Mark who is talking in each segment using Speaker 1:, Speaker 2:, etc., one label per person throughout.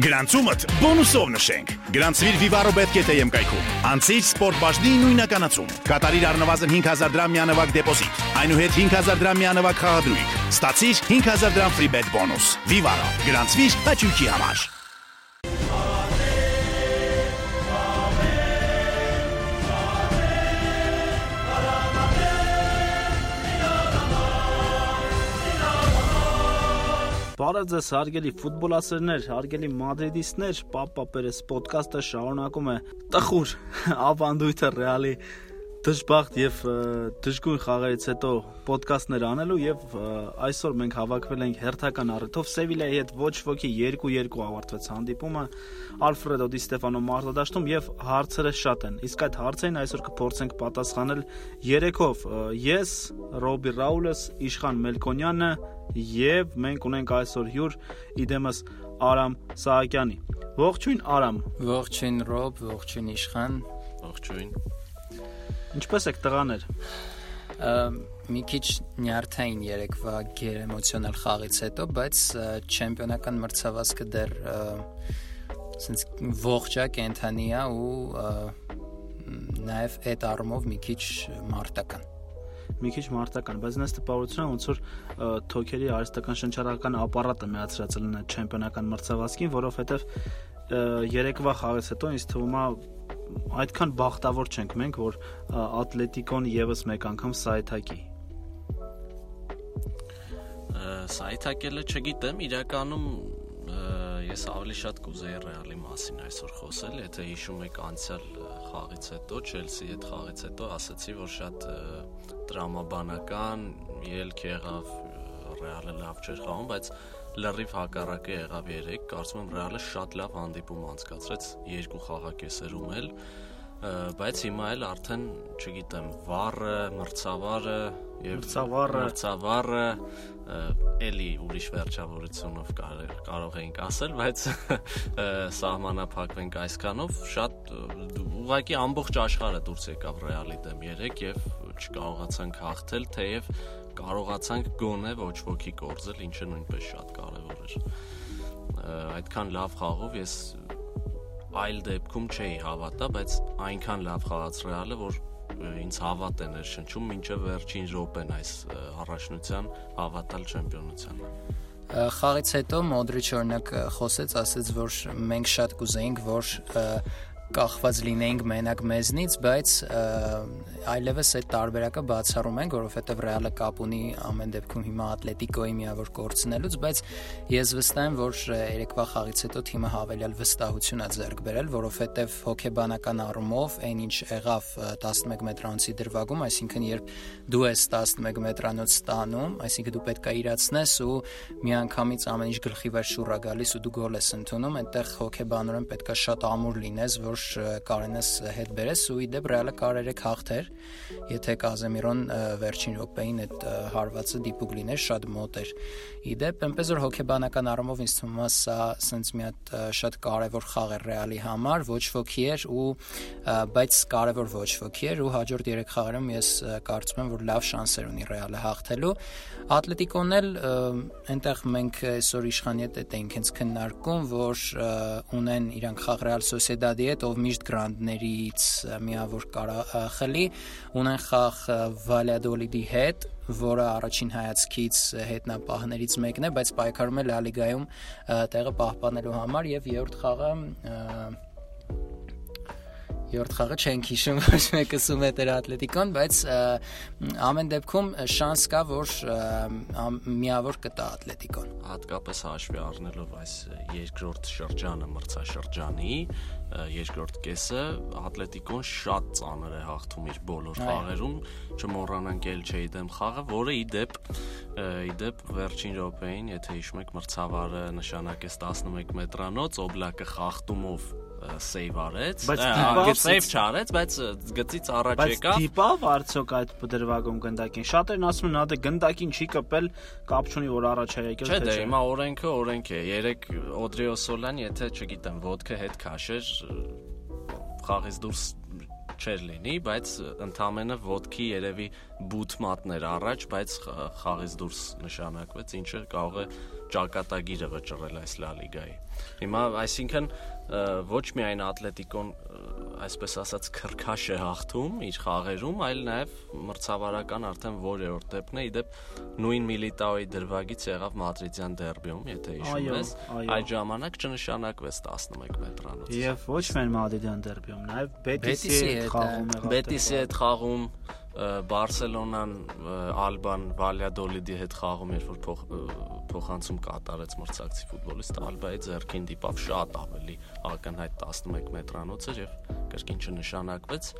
Speaker 1: Գրանցումդ բոնուսով նշենք։ Գրանցվիր vivarobet.am կայքում։ Անցիր սպորտ բաժնի նույնականացում։ Կատարիր առնվազն 5000 դրամ միանավակ դեպոզիտ։ Այնուհետ 5000 դրամ միանավակ խաղադրույք։ Ստացիր 5000 դրամ free bet բոնուս։ Vivaro։ Գրանցվիր հաճույքի համար։
Speaker 2: Բարև ձեզ հարգելի ֆուտբոլասերներ, հարգելի մադրիդիստներ, Պապա Պերես ոդկասթը շարունակում է տխուր ավանդույթը Ռեալի դժբախտ եւ դժգույն խաղերից հետո ոդկասթներ անելու եւ այսօր մենք հավաքվել ենք հերթական առիթով Սևիլայի հետ ոչ ոքի 2-2 ավարտվեց հանդիպումը Ալֆրեդո Դի Ստեֆանո մարտադաշտում եւ հարցերը շատ են իսկ այդ հարցերին այսօր կփորձենք պատասխանել երեքով ես Ռոբի Ռաուլես Իշխան Մելքոնյանը եւ մենք ունենք այսօր հյուր իդեմս Արամ Սահակյանի։ Ողջույն Արամ։
Speaker 3: Ողջույն Ռոբ, ողջույն Իշխան։
Speaker 4: Ողջույն։
Speaker 2: Ինչպե՞ս եք տղաներ։
Speaker 3: Մի քիչ նյարդային երեկվա գերեմոցիոնալ խաղից հետո, բայց չեմպիոնական մրցավազքը դեռ ասենց ողջա կենթանի է ու նաև այդ առումով մի քիչ մարտական
Speaker 2: մի քիչ մարտական, բայց նես տպավորությունը ոնց որ թոքերի արհեստական շնչառական ապարատը միացրած լինի չեմպիոնական մրցավազքին, որովհետև երեկվա խաղից հետո ինձ թվում է այդքան բախտավոր չենք մենք, որ Ատլետիկոն եւս մեկ անգամ սայթակի։
Speaker 4: Սայթակելը չգիտեմ, իրականում ես ավելի շատ կուզեի Ռեալի մասին այսօր խոսել, եթե հիշում եք անցյալ խաղից հետո, Չելսի հետ խաղից հետո ասացի, որ շատ տրամաբանական ելք եղավ Ռեալը լավ չէր խաղում, բայց լրիվ հակառակը եղավ 3, կարծում եմ Ռեալը շատ լավ հանդիպում անցկացրեց երկու խաղակեսերում էլ, բայց հիմա էլ արդեն, չգիտեմ, վառը, մրցավարը
Speaker 2: եւ մրցավարը
Speaker 4: մրցավարը էլի ուրիշ վերջավորությունով կարող կարող էինք ասել, բայց սահմանափակվենք այսքանով շատ ուղղակի ամբողջ աշխարհը դուրս եկավ Ռեալի դեմ 3 եւ չկարողացանք հաղթել, թեև կարողացանք գոնե ոչ ոքի կորզել, ինչը նույնպես շատ կարեւոր էր։ Այդքան լավ խաղով ես այլ դեպքում չէի հավատա, բայց այնքան լավ խաղաց Ռեալը, որ ինձ հավատ է ներշնչում մինչև վերջին րոպեն այս առաջնության հավատալ չեմպիոնությանը
Speaker 3: խաղից հետո Մոդրիչ օրինակ խոսեց, ասաց, որ մենք շատ կուզեինք, որ կախված լինեինք մենակ մեզնից, բայց այլևս այդ տարբերակը բացառում ենք, որովհետև Ռեալը կապ ունի ամեն դեպքում հիմա Ատլետիկոյի միավոր կորցնելուց, բայց ես վստահ եմ, որ երեկվա խաղից հետո թիմը հավելյալ վստահություն է ձեռք բերել, որովհետև հոգեբանական առումով այն ինչ եղավ 11 մետրանոցի դրվագում, այսինքն երբ դու ես 11 մետրանոց ստանում, այսինքն դու պետք է իրացնես ու միանգամից ամեն ինչ գլխի վեր շուռա գալիս ու դու գոլ ես ընդունում, այնտեղ հոգեբանորեն պետք է շատ ամուր լինես, որ կարենես հետ բերես ու իդեպ ռեալը կարեր եք հաղթեր եթե Կազեմիրոն վերջին րոպեին այդ հարվածը դիպուկ լիներ շատ մոտ էր իդեպ այնպես որ հոգեբանական առումով ինձ թվում է սա սենց մի հատ շատ կարևոր խաղ էր ռեալի համար ոչ ոքի էր ու բայց կարևոր ոչ ոքի էր ու հաջորդ 3 խաղերում ես կարծում եմ որ լավ շանսեր ունի ռեալը հաղթելու Ատլետիկոն էլ այնտեղ մենք այսօր իշխանի հետ ենք հենց քննարկում որ ունեն իրանք խաղ Ռեալ Սոսիեդադի հետ ով միշտ գրանտներից միավոր խլի ունեն խաղ Վալյադոլիդի հետ որը առաջին հայացքից հետնապահներից մեկն է, բայց պայքարում է Լա լիգայում տեղը պահպանելու համար եւ երրորդ խաղը երրորդ խաղը չենք հիշում ոչ մեկը Սումետեր Ատլետիկոն, բայց ամեն դեպքում շանս կա, որ միավոր կտա Ատլետիկոն։
Speaker 4: Հատկապես հաշվի առնելով այս երկրորդ շրջանը մրցաշրջանի, երկրորդ կեսը Ատլետիկոն շատ ծանր է հաղթում իր բոլոր խաղերում, չմոռանանք Էլչեի դեմ խաղը, որը ի դեպ ի դեպ վերջին րոպեին, եթե հիշում եք, մրցավարը նշանակեց 11 մետրանոց, Օբլակը խախտումով սեյվ արեց,
Speaker 2: բայց
Speaker 4: սեյվ չարեց, բայց գծից առաջ եկավ։
Speaker 2: Բայց դիպավ արդյոք այդ դրվագում գնդակին։ Շատերն ասում են, նա դե գնդակին չի կպել, կապ չունի որ առաջ է եկել
Speaker 4: թե չէ։ Չէ, դե հիմա օրենքը օրենք է։ Երեք Օդրիո Սոլան, եթե չգիտեմ, ոդկը հետ քաշեր խաղից դուրս չէր լինի, բայց ընդամենը ոդկի երևի բութ մատներ առաջ, բայց խաղից դուրս նշանակվեց, ինչը կարող է ճակատագիրը վճռել այս Լա Լիգայի։ Հիմա, այսինքն ոչ միայն Ատլետիկոն այսպես ասած քրքաշ է հաղթում իր խաղերում, այլ նաև մրցավարական արդեն որերորդ դեպքն է, իդեպ նույն Միլիտաոյի դրվագից եղավ Մադրիդյան դերբիում, եթե հիշում ես, այդ ժամանակ չնշանակվեց 11 մետրանոց։
Speaker 2: Եվ ոչ միայն Մադրիդյան դերբիում, նաև Բետիսի հետ խաղում եղավ։
Speaker 4: Բետիսի հետ խաղում Բարսելոնան Ալբան Վալյադոլիդի հետ խաղում էր որ փոխ, փոխանցում կատարեց մրցակցի ֆուտբոլիստ Ալբայի ձեռքին դիպավ շատ ավելի ակնհայտ 11 մետրանոց էր եւ կրկին չնշանակվեց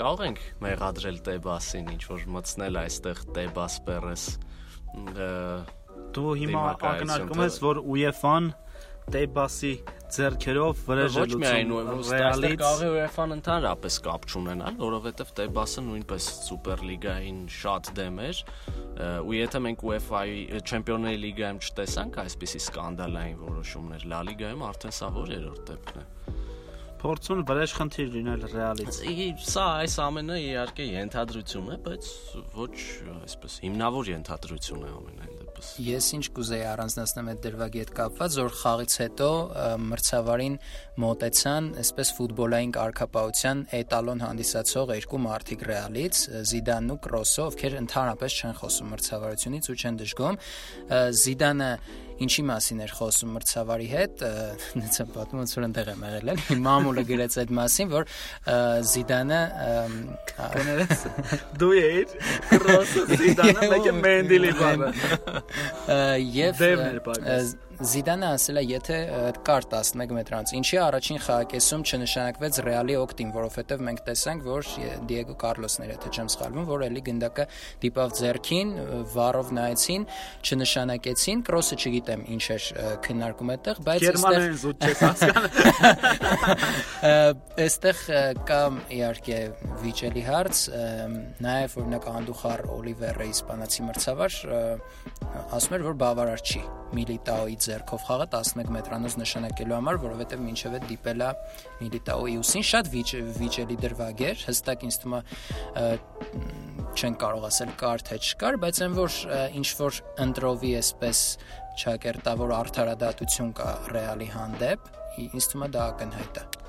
Speaker 4: կարող ենք մեղադրել Տեբասին ինչ որ մտցնել այստեղ Տեբաս Պերես
Speaker 2: դու հիմա ակնարկում ես որ UEFA-ն Տեբասի ձերքերով վրեժ է
Speaker 4: լուծում։ Ոչ միայն Ռեալից կարող է UEFA-ն ընդհանրապես կապ չունենալ, որովհետև Տեբասը նույնպես Սուպերլիգային շատ դեմ էր, ու եթե մենք UEFA-ի Չեմպիոնների լիգայում չտեսանք այսպիսի սկանդալային որոշումներ, Լա լիգայում արդեն սա որ երրորդ դեպքն է
Speaker 2: փորձուն վրեժ խնդիր լինել ռեալից։
Speaker 4: Սա այս ամենը իհարկե ենթադրություն է, բայց ոչ այսպես հիմնավոր ենթադրություն է ամենայն
Speaker 3: դեպս։ Ես ինչ կուզեի առանձնացնեմ այդ դրվագի հետ կապված, որ խաղից հետո մրցավարին մոտեցան այսպես ֆուտբոլային կարգապահության էտալոն հանդիսացող երկու մարդիկ Ռեալից, Զիդանն ու Կրոսը, ովքեր ընդհանրապես չեն խոսում մրցավարությունից ու չեն դժգոհում։ Զիդանը ինչի մասին էր խոսում մրցավարի հետ, եմ պատմում ոնց որ ընդեղ եմ եղել էլ։ Մամուլը գրեց այդ մասին, որ Զիդանը
Speaker 2: կներես դու էիր Կրոսը Զիդանը մեկը Մենդիլի բանը։
Speaker 3: Եվ Զիդանը ասել է, եթե կար 11 մետրանոց, ինչի առաջին խաղակեսում չնշանակվեց Ռեալի օկտին, որովհետև մենք տեսանք, որ Դիեգո Կարլոսները, եթե չեմ սխալվում, որ էլի գնդակը դիպավ ձերքին, վառով նայեցին, չնշանակեցին, կրոսը չգիտեմ ինչ էր քննարկում այդտեղ, բայց
Speaker 2: Գերմաներեն զուտ չես հասկանում։
Speaker 3: Այստեղ կա իհարկե վիճելի հարց, նաև օրինակ Անդուխար Օլիվերը իսպանացի մրցավար ասում էր, որ բավարար չի Միլիտաոյի ձեռքով խաղը 11 մետրանոց նշանակելու համար, որովհետև մինչև այդ դիպել է Միլիտաոյի ուսին շատ վիճ, վիճելի դրվագ էր, հստակ ինձ թվում է չեն կարող ասել կար թե չկար, բայց այն որ ինչ որ ընտրովի էսպես չակերտավոր արդարադատություն կա ռեալի հանդեպ, ինձ թվում է դա ակնհայտ է։
Speaker 2: Վենդետա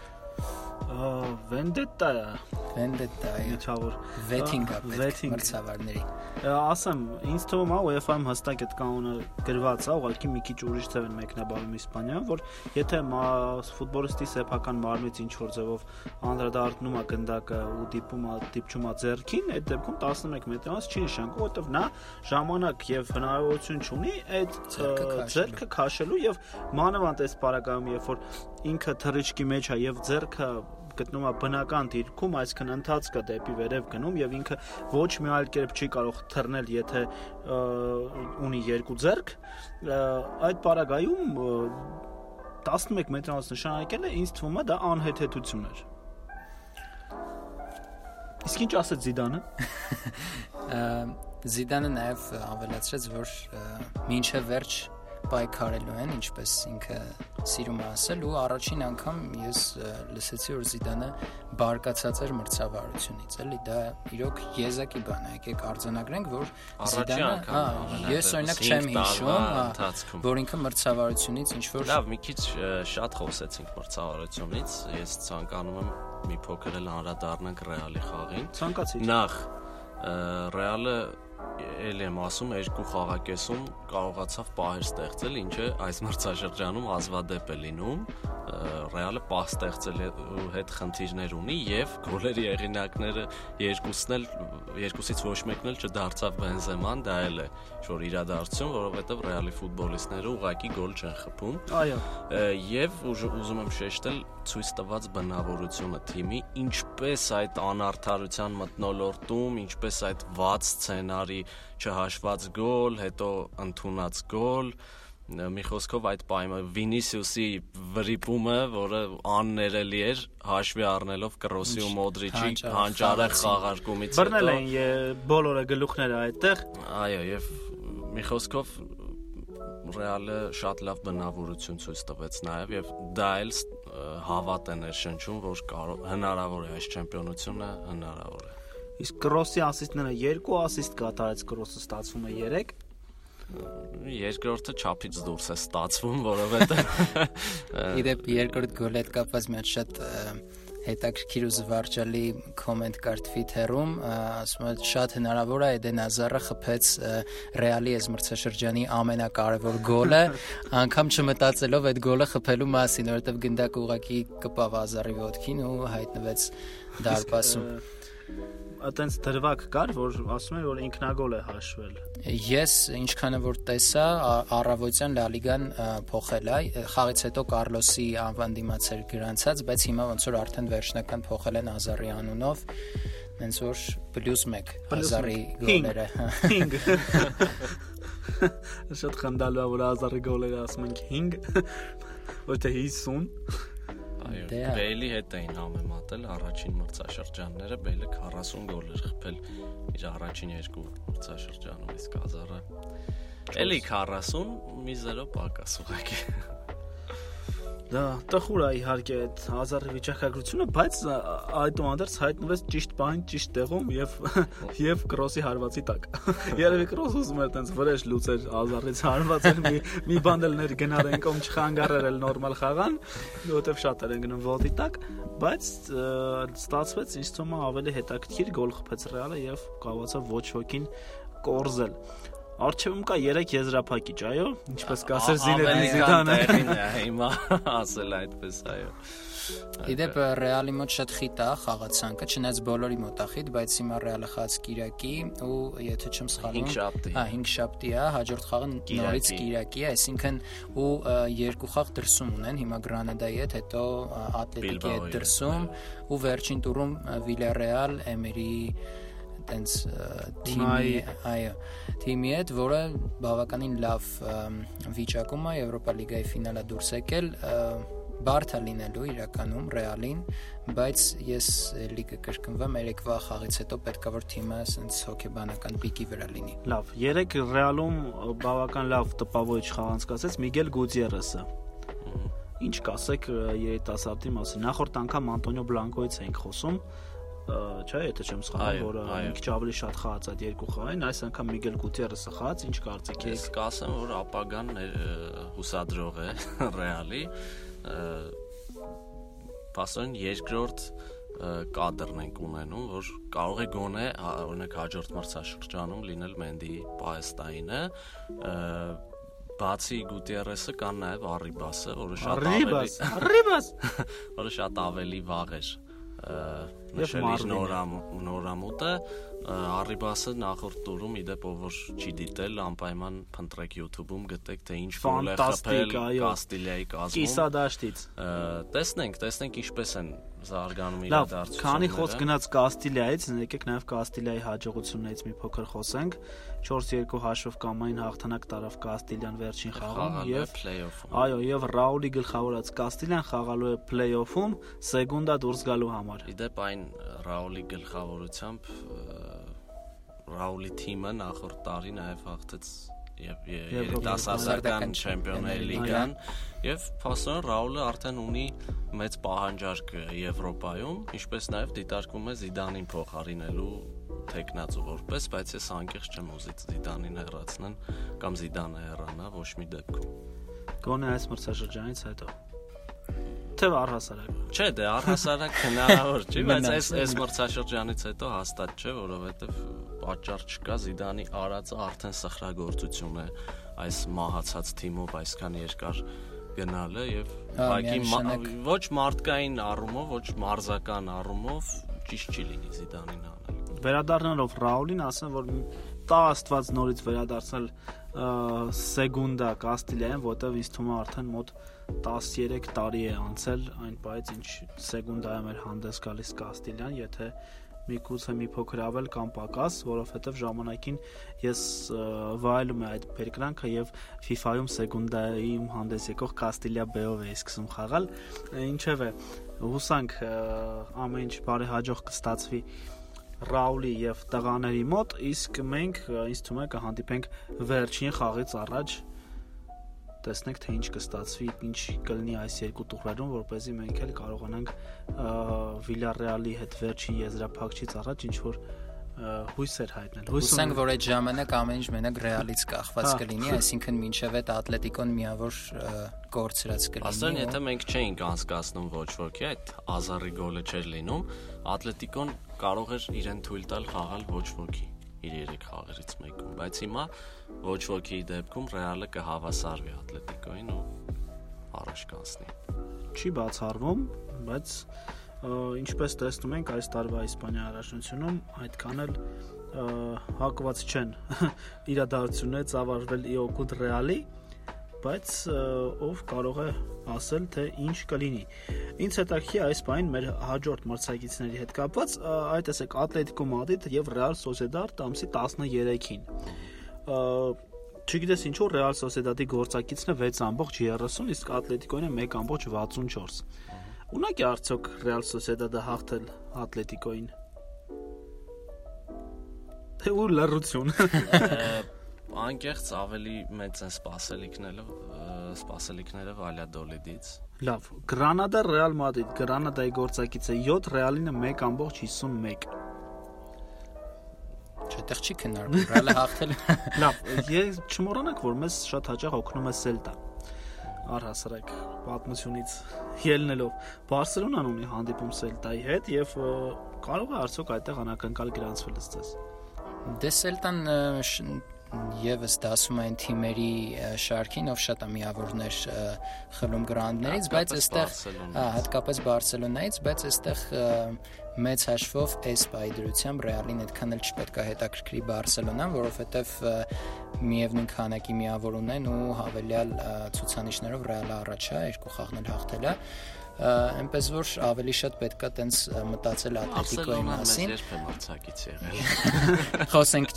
Speaker 3: Վենդետա
Speaker 2: իջավոր
Speaker 3: վեթինգ է պետք մրցավարների
Speaker 2: ասեմ ինձ թվում է UEFA-ում հստակ այդ կանոնը գրված է ուղղակի մի քիչ ուրիշ ձև են մեկնաբանում Իսպանիայում որ եթե ֆուտբոլիստի սեփական մարմնից ինչ որ ձևով անդրադառնում է գնդակը ու դիպում է դիպչում է ձեռքին այդ դեպքում 11 մետրանոց չի նշանակում որովհետև նա ժամանակ եւ հնարավորություն չունի այդ ձեռքը քաշելու եւ մանավանդ այս պարագայում երբ որ ինքը թռիչքի մեջ է եւ ձեռքը գտնում է բնական դիրքում, այսինքն ընթացքը դեպի վերև գնում եւ ինքը ոչ մի այլ կերպ չի կարող թռնել, եթե ունի երկու ձեռք, այդ պարագայում 11 մետրանոց նշանակելը ինձ թվում է դա անհեթեթություն էր։ Իսկ ինչ ասեց Զիդանը։
Speaker 3: Զիդանը նաև ավելացրեց, որ մինչև վերջ պայքարելու են, ինչպես ինքը սիրում է ասել, ու առաջին անգամ ես լսեցի, որ Զիդանը բարկացած էր մրցավարությունից, էլի դա իրոք եզակի բան է, եկեք արձանագրենք, որ
Speaker 4: Զիդանը, հա,
Speaker 3: ես օրինակ չեմ հիշում, հա, որ ինքը մրցավարությունից ինչ որ
Speaker 4: Լավ, մի քիչ շատ խոսեցինք մրցավարությունից, ես ցանկանում եմ մի փոքր էլ անդրադառնանք Ռեալի խաղին։
Speaker 2: Ցանկացի։
Speaker 4: Նախ Ռեալը ել եմ ասում, երկու խաղակեսում կարողացավ պահեր ստեղծել, ինչը այս մրցաշրջանում ազվադեպ է լինում։ Ռեալը պահ ստեղծելու հետ խնդիրներ ունի եւ գոլերի եղինակները երկուսն էլ երկուսից ոչ մեկն էլ չդարձավ Բենզեման, դա էլ է շոր իրադարձություն, որովհետեւ Ռեալի ֆուտբոլիստները ուղակի գոլ չեն խփում։
Speaker 2: Այո։
Speaker 4: Եվ ուզում եմ շեշտել ցույց տված բնավորությունը թիմի, ինչպես այդ անարթարության մտնոլորտում, ինչպես այդ վատ սցենարի չհաշված գոլ, հետո ընդունած գոլ, մի խոսքով այդ պայմը Վինիսիուսի վրիպումը, որը աններելի էր, հաշվի առնելով Կրոսի ու Մոդրիչի հանճարեղ խաղարկումից
Speaker 2: հետո բռնել էին բոլորը գլուխները այդտեղ։
Speaker 4: Այո, եւ մի խոսքով Ռեալը շատ լավ բնավորություն ցույց տվեց նաև եւ դա էլ հավատ է ներշնչում, որ կարող հնարավոր է այս չեմպիոնությունը հնարավոր է։
Speaker 2: Իսկ Կրոսի ասիստները 2 ասիստ կատարեց, Կրոսը ստացվում է 3
Speaker 4: երկրորդը չափից դուրս է ստացվում, որովհետեւ
Speaker 3: Իդեպ երկրորդ գոլի հետ կապված մի հատ շատ հետաքրքիր ու զվարճալի կոմենտ կար Twitter-ում, ասում է շատ հնարավոր է Էդեն Ազարը խփեց Ռեալի այս մրցաշրջանի ամենակարևոր գոլը, անգամ չմտածելով այդ գոլը խփելու մասին, որովհետև գնդակ ուղակի կպավ Ազարի ոտքին ու հայտնվեց դարպասում
Speaker 2: այտենց դրվակ կար, որ ասում են, որ ինքնագոլ է հաշվել։
Speaker 3: Ես ինչքանը որ տեսա, առավոտյան Լա Լիգան փոխել է, խաղից հետո Կարլոսի անվան դիմացեր գրանցած, բայց հիմա ոնց որ արդեն վերջնական փոխել են Ազարի անունով, հենց որ +1 Ազարի գոլերը։
Speaker 2: 5 Շատ խնդալու է որ Ազարի գոլերը ասում ենք 5 ոչ թե 50
Speaker 4: Այո, դե Բեյլի հետ էին համեմատել առաջին մրցաշրջանները, Բեյլը 40 գոլ էր խփել իր առաջին երկու մրցաշրջանում, իսկ Ազարը էլի 40 մի 0 պակաս ուղակի։
Speaker 2: Դա տխուր է իհարկե այդ հազարի վիճակագրությունը, բայց այդուհանդերձ հայտնվեց ճիշտ բան, ճիշտ տեղում եւ եւ կրոսի հարվածի տակ։ Երևի կրոս ուզում էր տենց վրեժ լուծեր հազարից հարվածել մի մի բան էլ ներ գնար են կողմ չխանգարել էլ նորմալ խաղան, որովհետեւ շատ էր գնում ոտի տակ, բայց ստացվեց ինձ թվում ավելի հետաքրքիր գոլ խփեց Ռեալը եւ կարողացավ ոչ ոքին կորզել։ Արչեվում կա 3 եզրափակիչ, այո, ինչպես կասեր Զինեդին Զիդանը։
Speaker 4: Հիմա ասել այդպես, այո։
Speaker 3: Իդեպ Ռեալի մոտ շատ խիտ է խաղացանկը, չնայած բոլորի մոտ է խիտ, բայց հիմա Ռեալը խաղաց Կիրակի ու եթե չեմ սխալվում,
Speaker 4: 5 շաբթի։
Speaker 3: Հա, 5 շաբթի է, հաջորդ խաղը նորից Կիրակի է, այսինքն ու երկու խաղ դրսում ունեն, հիմա Գրանադայի հետ, հետո Ատլետիկի հետ դրսում ու վերջին տուրում Վիլարեալ, Էմերի տենց թիմի, այո, թիմի հետ, որը բավականին լավ վիճակում է Եվրոպա լիգայի ֆինալը դուրս եկել, բարդ է լինելու իրականում Ռեալին, բայց ես էլի կկրկնվեմ երեկվա խաղից հետո պետքա որ թիմը ասենց հոկեբանական պիկի վրա լինի։
Speaker 2: Լավ, երեք Ռեալում բավական լավ տպավորիչ խաղ անցկացեց Միգել Գուտիերեսը։ Ինչ կասեք երիտասարդի մասին։ Նախորդ անգամ Անտոնիո Բլանկոից էինք խոսում, չէ, եթե չեմ սխալվում, որը մի քիչ ավելի շատ խաղաց այդ երկու խաղային, այս անգամ Միգել Գուտիերեսը խաղաց, ինչ կարծիք եք։
Speaker 4: Ես կասեմ, որ ապագան հուսադրող է Ռեալի։ Պասոն երկրորդ կադրն ենք ունենում, որ կարող է գոնե օրինակ հաջորդ մրցաշրջանում լինել Մենդի Պայստայինը, բացի Գուտիերեսը կան նաև Արիբասը, որը շատ
Speaker 2: ավելի Արիբաս,
Speaker 4: որը շատ ավելի վաղ էր նշելի նորամ նորամուտը Arribas-ը նախորդ տուրում իդեպ ով որ չի դիտել անպայման փնտրեք YouTube-ում գտեք թե ինչ ֆուլ է խփել Կաստիլիայի կազմում
Speaker 2: Կիսադաշտից
Speaker 4: տեսնենք տեսնենք ինչպես են զարգանում
Speaker 2: իրադարձությունները։ Լավ, քանի խոս գնաց Կաստիլիայից, եկեք նաև Կաստիլիայի հաջողություններից մի փոքր խոսենք։ 4-2 հաշվով կամային հաղթանակ տարավ Կաստիլիան վերջին խաղում
Speaker 4: եւ play-off-ում։
Speaker 2: Այո, եւ Ռաուլի գլխավորած Կաստիլիան խաղալու է play-off-ում սեգունդա դուրս գալու համար։
Speaker 4: Իդեպ այն Ռաուլի գլխավորությամբ Ռաուլի թիմը նախորդ տարի նաև հաղթեց եւ երիտասարդական չեմպիոնների լիգան եւ փաստորեն Ռաուլը արդեն ունի մեծ պահանջարկ Եվրոպայում, ինչպես նաեւ դիտարկում է Զիդանին փոխարինելու տեխնացու որպես, բայց ես անկեղծ չեմ ուզի Զիդանին հեռացնեն կամ Զիդանը հեռանա ոչ մի դեպքում։
Speaker 2: Գոնե այս մրցաշրջանից հետո թեև առհասարակ։
Speaker 4: Չէ, դե առհասարակ հնարավոր չի, բայց այս այս մրցաշրջանից հետո հաստատ չէ, որովհետև պատճառ չկա Զիդանի արածը արդեն սխրագործություն է այս մահացած թիմով այսքան երկար գնալը եւ ուղղակի ոչ մարդկային առումով, ոչ մարզական առումով ճիշտ չի լինի Զիդանին անել։
Speaker 2: Վերադառնալով Ռաուլին ասեմ, որ տա Աստված նորից վերադարձնել սեգունդա Կաստիլիայում, որտեղ ինձ թվում է արդեն մոտ 13 տարի է անցել այն բայց ինչ սեգունդայում էր հանդես գալիս Կաստիլիան, եթե միգուցե մի փոքր ավել կամ պակաս, որովհետև ժամանակին ես վայելում եմ այդ բերկրանքը եւ FIFA-ում սեգունդայում հանդես եկող Կաստիլիա B-ով էի սկսում խաղալ։ Ինչևէ, հուսանք ամեն ինչ բարեհաջող կստացվի Ռաուլի եւ տղաների մոտ, իսկ մենք ինձ թվում է կհանդիպենք վերջին խաղից առաջ տեսնենք թե ինչ կստացվի, ինչ կլինի այս երկու տուրերում, որ เป զի մենք էլ կարողանանք Վիլարեալի հետ վերջին եզրափակչից առաջ ինչ որ հույս էր հայտնել։
Speaker 3: Հույսենք, որ այդ ժամանակ ամեն ինչ մենակ ռեալից կախված կլինի, այսինքն մինչև այդ Ատլետիկոն միավոր կորցրած կլինի։
Speaker 4: Աստեն, եթե մենք չէինք անցկացնում ոչ ոքի այդ Ազարի գոլը չէր լինում, Ատլետիկոն կարող էր իրեն թույլ տալ խաղալ ոչ ոքի իր երեք խաղերից մեկում, բայց հիմա ոչ ոքի դեպքում Ռեալը կհավասարվի Ատլետիկոին ու առաջ կանցնի։
Speaker 2: Չի բացառվում, բայց ինչպես տեսնում ենք այս տարվա Իսպանիա առաջնությունում այդքան էլ հակված չեն իրադարձությունները ծավալվել ի օգուտ Ռեալի, բայց ով կարող է ասել թե ինչ կլինի։ Ինչ հետաքրքիր այս բանին մեր հաջորդ մրցակիցների հետ կապված, այդ տեսեք Ատլետիկո Մադրիդ եւ Ռեալ Սոսեդադ ամսի 13-ին չգիտես ինչու Real Sociedad-ի գործակիցն է 6.30, իսկ Atletico-ին է 1.64։ Ունակ է արդյոք Real Sociedad-ը հաղթել Atletico-ին։ Թե ու լրություն։
Speaker 4: Անկեղծ ավելի մեծ են սպասելիքները, սպասելիքները Valladolid-ից։
Speaker 2: Լավ, Granada Real Madrid, Granada-ի գործակիցը 7, Real-ինը 1.51
Speaker 3: այդտեղ չի քննարկվում, ռալը հաղթել։
Speaker 2: Լավ, ես չմոռանաք, որ մեզ շատ հաճախ օգնում է Սելտա առհասարակ պատմությունից ելնելով Բարսելոնան ունի հանդիպում Սելտայի հետ եւ կարող է արդյոք այդտեղ անակնկալ գրանցվել ըստ
Speaker 3: Դե Սելտան եւս դասում այն թիմերի շարքին, ով շատ է միավորներ խլում գրանտներից, բայց այստեղ հատկապես Բարսելոնայից, բայց այստեղ մեծ հաշվով այս պայդրությամբ Ռեալին այդքան էլ չպետք է հետաքրքրի Բարսելոնան, որովհետև միևնույն քանակի միավոր ունեն ու հավելյալ ցուցանիշներով Ռեալը առաջ է, երկու խաղն էլ հաղթել է այնպես որ ավելի շատ պետքա տենց մտածել Ատլետիկոյի մասին։
Speaker 4: Ես եմ արցակից եղել։
Speaker 3: Խոսենք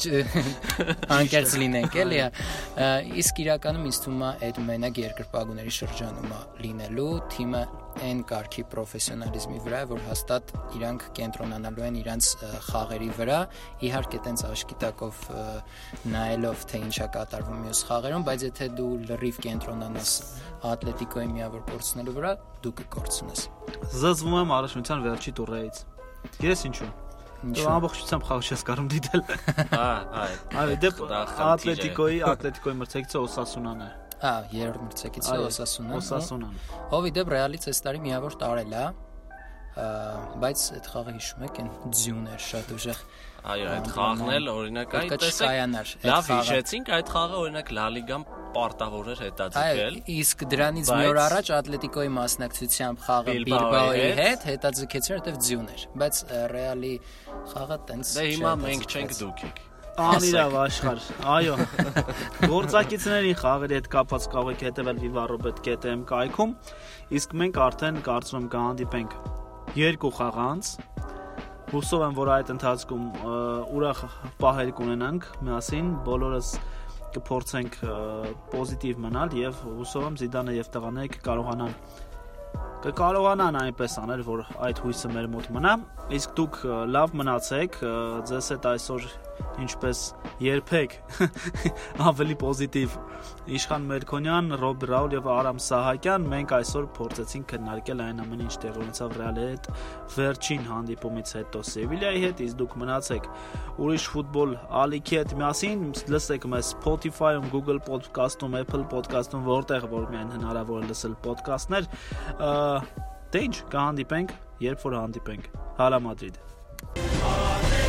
Speaker 3: անկեղծ լինենք, էլի։ Իսկ իրականում ինձ թվում է այդ մենակ երկրպագուների շրջանում է լինելու թիմը այն կարգի պրոֆեսիոնալիզմի վրա, որ հաստատ իրանք կենտրոնանալու են իրանց խաղերի վրա, իհարկե տենց աշկի տակով նայելով թե ինչա կատարվում մյուս խաղերում, բայց եթե դու լրիվ կենտրոնանաս Ատլետիկոյի միավոր կորցնելու վրա, դու կկորցնես։
Speaker 2: Զզվում եմ առաջնության վերջի տուրեից։ Գիտես ինչու։ Դու ամբողջությամբ խաղ չես կարող դիտել։
Speaker 4: Հա, հա։
Speaker 2: Այո, դե Ատլետիկոյի, Ատլետիկոյի մրցակիցը Օսասունան է։
Speaker 3: Հա, երրորդ մրցակիցը Օսասունան։
Speaker 2: Օսասունան։
Speaker 3: Ով իդեպ Ռեալից այս տարի միավոր տարել է, բայց այդ խաղը հիշում եք, այն ձյուն էր շատ ուժեղ։
Speaker 4: Այո, այդ խաղն էլ օրինակ
Speaker 3: այդ տեսակ։
Speaker 4: Լավ հիշեցինք, այդ խաղը օրինակ Լա Լիգան պարտավոր էր հետաձգել։
Speaker 3: Իսկ դրանից մի օր առաջ Ատլետիկոյի մասնակցությամբ խաղը Բիլբաոյի հետ հետաձգեցին, որտեվ ձյուն էր, բայց Ռեալի խաղը տենց
Speaker 4: Դե հիմա մենք չենք դուք եք։
Speaker 2: Անիրավ աշխարհ։ Այո։ Գործակիցների խաղերի հետ կապված կարող եք հետևել vivarobet.am կայքում, իսկ մենք արդեն կարծում եմ կհանդիպենք երկու խաղ անց հուսով եմ որ այդ ընթացքում ուրախ պահեր կունենանք միասին բոլորս կփորձենք պոզիտիվ մնալ եւ հուսով եմ Զիդանը եւ տղաները կկարողանան կկարողանան այնպես անել, որ այդ հույսը մեր մոտ մնա։ Իսկ դուք լավ մնացեք, ձեզ հետ այսօր ինչպես երբեք ավելի պոզիտիվ Իշխան Մերկոնյան, Ռոբ Ռաուլ եւ Արամ Սահակյան մենք այսօր փորձեցինք քննարկել այն ամենը ինչ տեղի ունեցավ Ռեալի հետ վերջին հանդիպումից հետո Սևիլիայի հետ, իսկ դուք մնացեք ուրիշ ֆուտբոլ ալիքի հետ միասին, լսեք մեզ Spotify-ում, Google Podcast-ում, Apple Podcast-ում, որտեղ որ միայն հնարավոր է լսել ոդկասթներ, դե ինչ, կհանդիպենք, երբ որ հանդիպենք։ Հալա Մադրիդ։